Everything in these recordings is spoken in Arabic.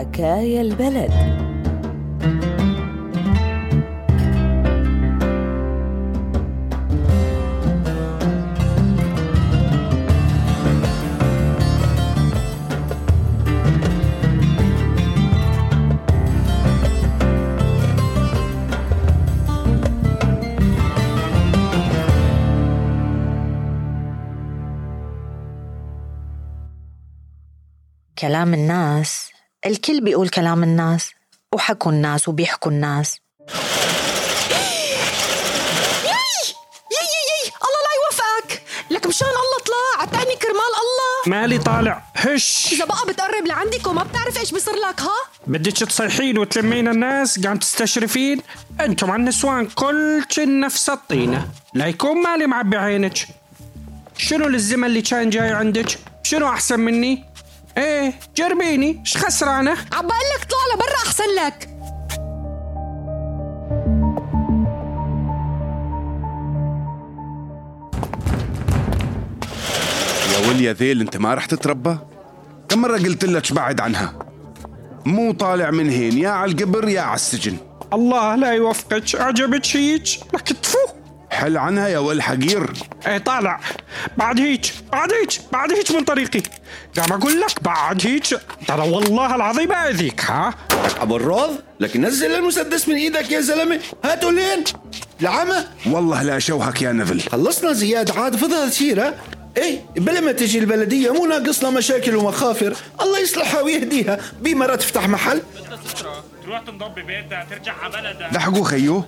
حكايا البلد. كلام الناس الكل بيقول كلام الناس وحكوا الناس وبيحكوا الناس. يي يي يي الله لا يوفقك. لك مشان الله طلع عتقني كرمال الله. مالي طالع. هش. إذا بقى بتقرب لعندك وما بتعرف إيش بصير لك ها؟ بدك تصيحين وتلمين الناس قام تستشرفين. أنتم عن النسوان كل نفس الطينة. لا يكون مالي معبي عينك. شنو الزمن اللي كان جاي عندك؟ شنو أحسن مني؟ إيه جربيني إيش خسرانة؟ عم بقول لك طلع لبرا أحسن لك. يا وليا ذيل أنت ما رح تتربى؟ كم مرة قلت لك بعد عنها؟ مو طالع من هين يا على القبر يا على السجن. الله لا يوفقك عجبك هيك لك تفو حل عنها يا ول حقير. إيه طالع. بعد هيك. بعد هيك بعد هيك من طريقي. قام أقول لك بعد هيك ترى والله العظيم أذيك ها؟ أبو الروض لك نزل المسدس من إيدك يا زلمة. هاتوا لين. العمى والله لا شوهك يا نذل خلصنا زياد عاد فضل سيره إيه بلا ما تجي البلدية مو ناقصنا مشاكل ومخافر. الله يصلحها ويهديها. بمرة تفتح محل. تروح تنضب ببيتها ترجع على بلدها. لحقوا خيو.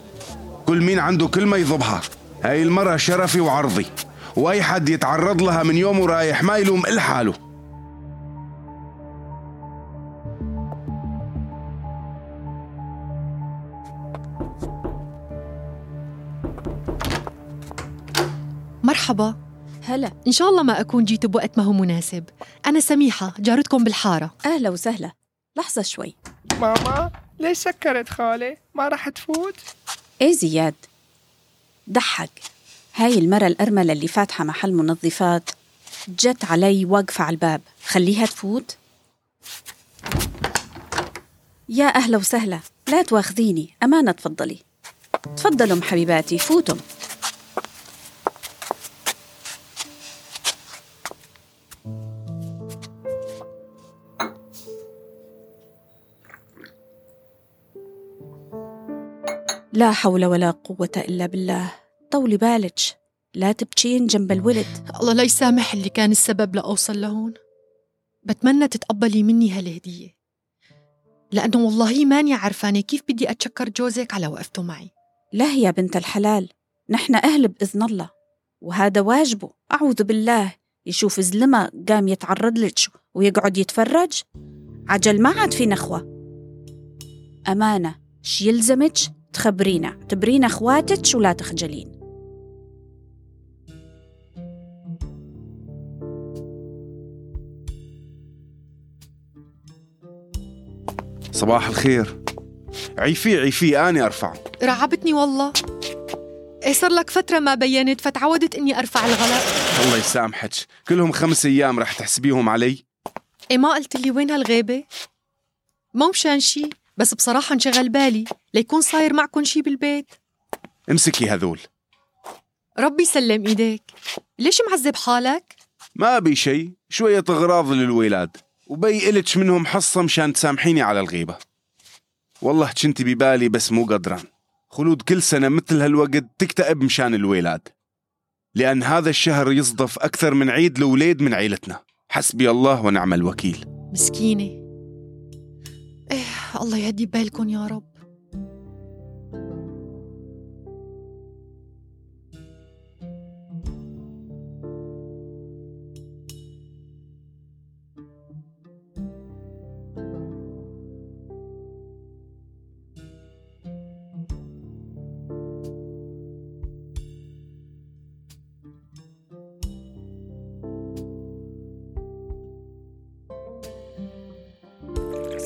كل مين عنده كلمة يضبها. هاي المرة شرفي وعرضي. وأي حد يتعرض لها من يوم ورايح ما يلوم الحاله مرحبا. هلا. إن شاء الله ما أكون جيت بوقت ما هو مناسب. أنا سميحة جارتكم بالحارة. أهلا وسهلا. لحظة شوي. ماما ليش سكرت خالي؟ ما رح تفوت؟ إيه زياد؟ ضحك. هاي المرة الأرملة اللي فاتحة محل منظفات جت علي واقفة على الباب. خليها تفوت. يا أهلا وسهلا. لا تواخذيني. أمانة تفضلي. تفضلوا حبيباتي فوتم لا حول ولا قوة إلا بالله. طولي بالك لا تبكين جنب الولد. الله لا يسامح اللي كان السبب لأوصل لهون. بتمنى تتقبلي مني هالهدية. لأنه والله ماني عرفانة كيف بدي أتشكر جوزك على وقفته معي. لا يا بنت الحلال نحن أهل بإذن الله وهذا واجبه. أعوذ بالله يشوف زلمة قام يتعرض لك ويقعد يتفرج؟ عجل ما عاد في نخوة. أمانة شي يلزمك؟ تخبرينا تبرينا أخواتك ولا تخجلين. صباح الخير. عيفي عيفي أنا أرفع. رعبتني والله. إيه صار لك فترة ما بينت فتعودت إني أرفع الغلاء الله يسامحك. كلهم خمس أيام رح تحسبيهم علي. إيه ما قلت لي وين هالغيبة؟ مو مشان شي بس بصراحة انشغل بالي ليكون صاير معكم شي بالبيت. امسكي هذول. ربي يسلم إيديك. ليش معذب حالك؟ ما أبي شيء شوية أغراض للولاد. وبي إلك منهم حصة مشان تسامحيني على الغيبة. والله كنت ببالي بس مو قدران. خلود كل سنة مثل هالوقت تكتئب مشان الولاد. لأن هذا الشهر يصدف أكثر من عيد لوليد من عيلتنا. حسبي الله ونعم الوكيل. مسكينة. إيه الله يهدي بالكم يا رب.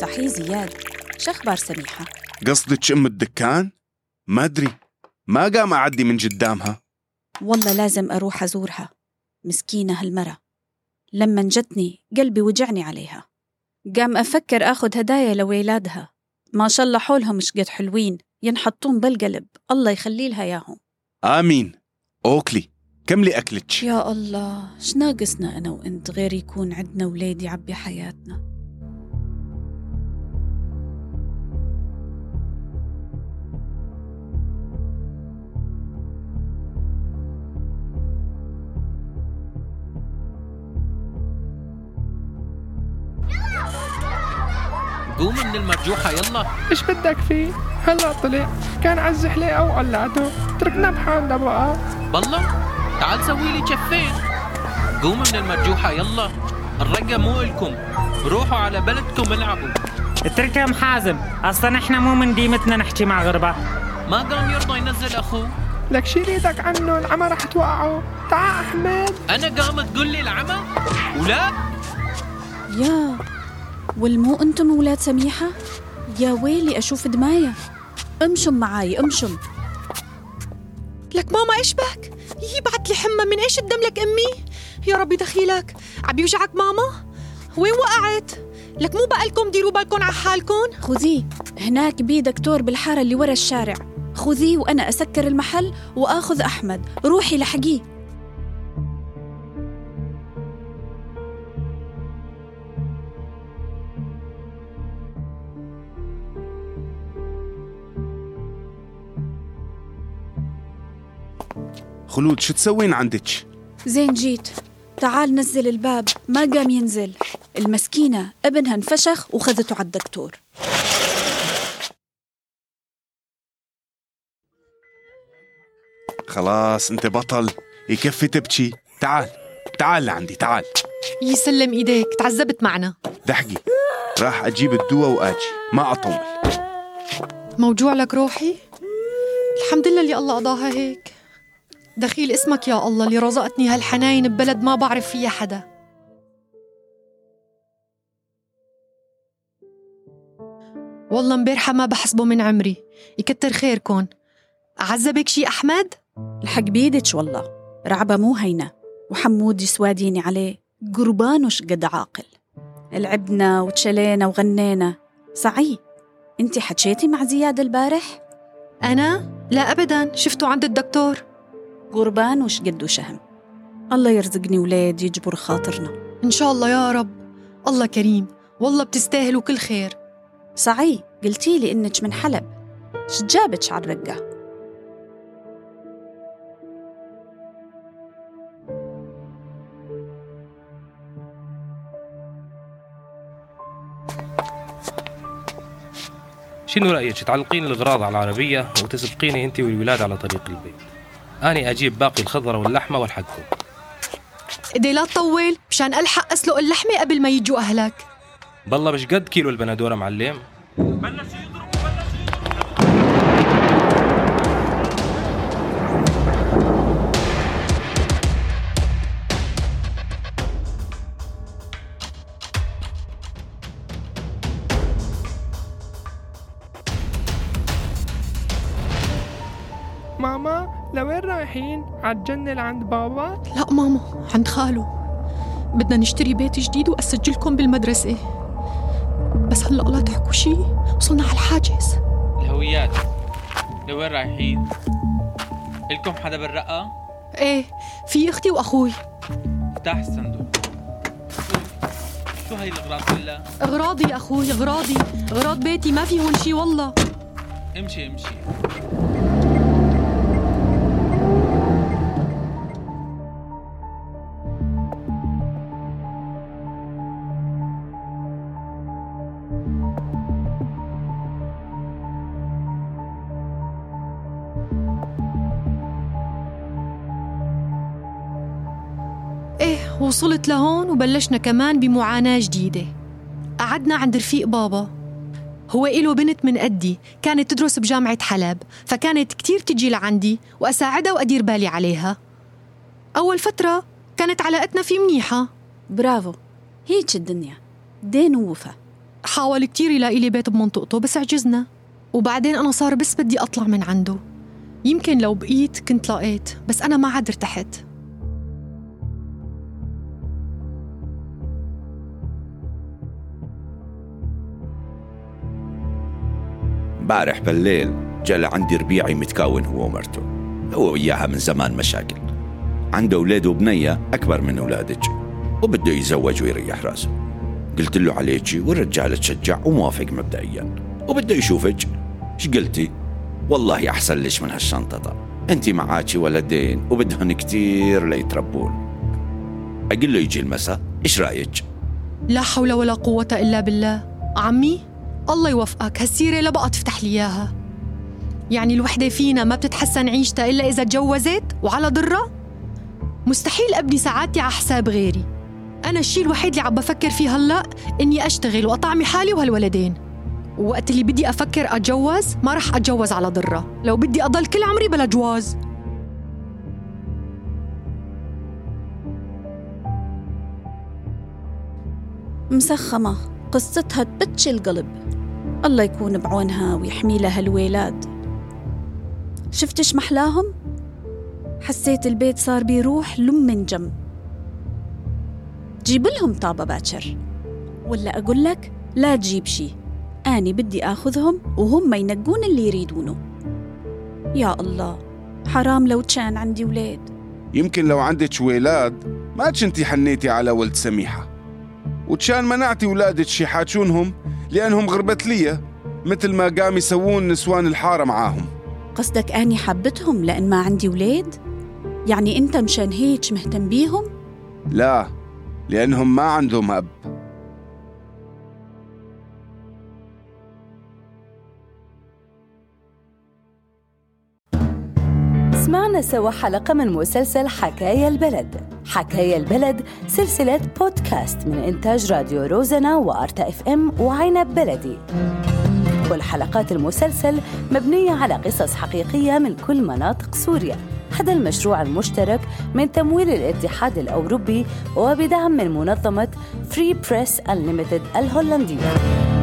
صحيح زياد. شخبار سميحة. قصدك أم الدكان؟ ما أدري. ما قام أعدي من قدامها. والله لازم أروح أزورها. مسكينة هالمرة. لما جتني قلبي وجعني عليها. قام أفكر آخد هدايا لويلادها ما شاء الله حولهم مش قد حلوين. ينحطون بالقلب. الله يخلي لها ياهم آمين. أوكلي. كملي أكلتش يا الله. إيش ناقصنا أنا وأنت غير يكون عندنا ولاد يعبي حياتنا؟ قوم من المرجوحة يلا. إيش بدك فيه؟ هلا طلع. كان على الزحليقة وقلعته تركنا بحالنا بقى بالله؟ تعال سوي لي جفين. قوم من المرجوحة يلا. الرقة مو إلكم. روحوا على بلدكم العبوا. اتركهم حازم أصلا إحنا مو من ديمتنا نحكي مع غربة. ما قام يرضى ينزل أخوه. لك شيل إيدك عنه؟ العمى رح توقعه. تعال أحمد. أنا قام تقول لي العمى؟ ولا؟ يا والمو أنتم ولاد سميحة يا ويلي أشوف دماية امشم معاي امشم لك ماما إيش بك؟ يي بعت لي حمى من إيش الدم لك أمي؟ يا ربي دخيلك عم يوجعك ماما؟ وين وقعت؟ لك مو بقالكم ديروا بالكم على حالكم؟ خذيه هناك بي دكتور بالحارة اللي ورا الشارع خذيه وأنا أسكر المحل وآخذ أحمد روحي لحقيه خلود شو تسوين عندك؟ زين جيت. تعال نزل الباب ما قام ينزل. المسكينة ابنها انفشخ وخذته على الدكتور. خلاص انت بطل. يكفي تبكي. تعال تعال لعندي تعال. يسلم إيديك. تعذبت معنا. دحقي. راح أجيب الدواء وآجي. ما أطول. موجوع لك روحي؟ الحمد لله اللي الله قضاها هيك. دخيل اسمك يا الله اللي رزقتني هالحناين ببلد ما بعرف فيها حدا. والله امبارحة ما بحسبه من عمري. يكتر خيركن عذبك شي أحمد؟ الحق بيدك والله. رعبة مو هينة. وحمود يسواديني عليه. قربانوش قد عاقل. لعبنا وتشلينا وغنينا. صعي انت حكيتي مع زياد البارح؟ أنا؟ لا أبدا. شفته عند الدكتور؟ قربان وش قد شهم الله يرزقني ولاد يجبر خاطرنا. إن شاء الله يا رب. الله كريم. والله بتستاهلوا كل خير. صعي قلتي لي إنك من حلب. جابك على الرقة؟ شنو رأيك؟ تعلقين الأغراض على العربية وتسبقيني أنت والولاد على طريق البيت. أنا أجيب باقي الخضرة واللحمة والحقكم إيدي لا تطول مشان ألحق أسلق اللحمة قبل ما يجوا أهلك. بالله مش قد كيلو البندورة معلم. ماما لوين رايحين؟ عالجنة لعند بابا لا ماما عند خاله بدنا نشتري بيت جديد وأسجلكم بالمدرسة. بس هلا لا تحكوا شي وصلنا على الحاجز. الهويات. لوين رايحين؟ إلكم حدا بالرقة؟ إيه في أختي وأخوي. افتح الصندوق. شو هاي الأغراض كلها؟ أغراضي يا أخوي أغراضي. أغراض بيتي ما في هون شي والله. امشي امشي. إيه وصلت لهون وبلشنا كمان بمعاناة جديدة. قعدنا عند رفيق بابا. هو إله بنت من قدي كانت تدرس بجامعة حلب فكانت كتير تجي لعندي وأساعدها وأدير بالي عليها. أول فترة كانت علاقتنا فيه منيحة. برافو هيك الدنيا. دين ووفا. حاول كتير يلاقي لي بيت بمنطقته بس عجزنا. وبعدين أنا صار بس بدي أطلع من عنده. يمكن لو بقيت كنت لقيت بس أنا ما عاد ارتحت. بارح بالليل جا لعندي ربيعي متكاون هو ومرته. هو وياها من زمان مشاكل. عنده أولاد وبنية أكبر من أولادك. وبده يتزوج ويريح رأسه. قلت له عليكي والرجال تشجع وموافق مبدئيا. وبده يشوفك. إيش قلتي؟ والله أحسن لك من هالشنطة. أنت معاكي ولدين وبدهن كتير ليتربون. أقول له يجي المساء. إيش رأيك؟ لا حول ولا قوة إلا بالله. عمي الله يوفقك. هالسيرة لا بقى تفتح لي إياها. يعني الوحدة فينا ما بتتحسن عيشتها إلا إذا تجوزت وعلى ضرة مستحيل أبني سعادتي على حساب غيري. أنا الشيء الوحيد اللي عم بفكر فيه هلأ إني أشتغل وأطعمي حالي وهالولدين. ووقت اللي بدي أفكر أتجوز ما رح أتجوز على ضرة. لو بدي أضل كل عمري بلا جواز. مسخمة. قصتها تبتش القلب. الله يكون بعونها ويحمي لها الولاد. شفتش محلاهم؟ حسيت البيت صار بيروح لم من جم جيب لهم طابة باكر. ولا أقول لك لا تجيب شي. أني بدي آخذهم وهم ينقون اللي يريدونه. يا الله حرام لو كان عندي ولاد. يمكن لو عندك ولاد ما كنتي حنيتي على ولد سميحة. وتشان منعتي ولادك يحاجونهم لأنهم غربت لي مثل ما قام يسوون نسوان الحارة معاهم. قصدك أني حبتهم لأن ما عندي ولاد؟ يعني أنت مشان هيك مهتم بيهم؟ لا لأنهم ما عندهم أب. سمعنا سوا حلقة من مسلسل حكاية البلد. حكاية البلد سلسلة بودكاست من إنتاج راديو روزنا وأرتا إف إم وعنب بلدي. كل حلقات المسلسل مبنية على قصص حقيقية من كل مناطق سوريا. هذا المشروع المشترك من تمويل الاتحاد الأوروبي وبدعم من منظمة Free Press Unlimited الهولندية.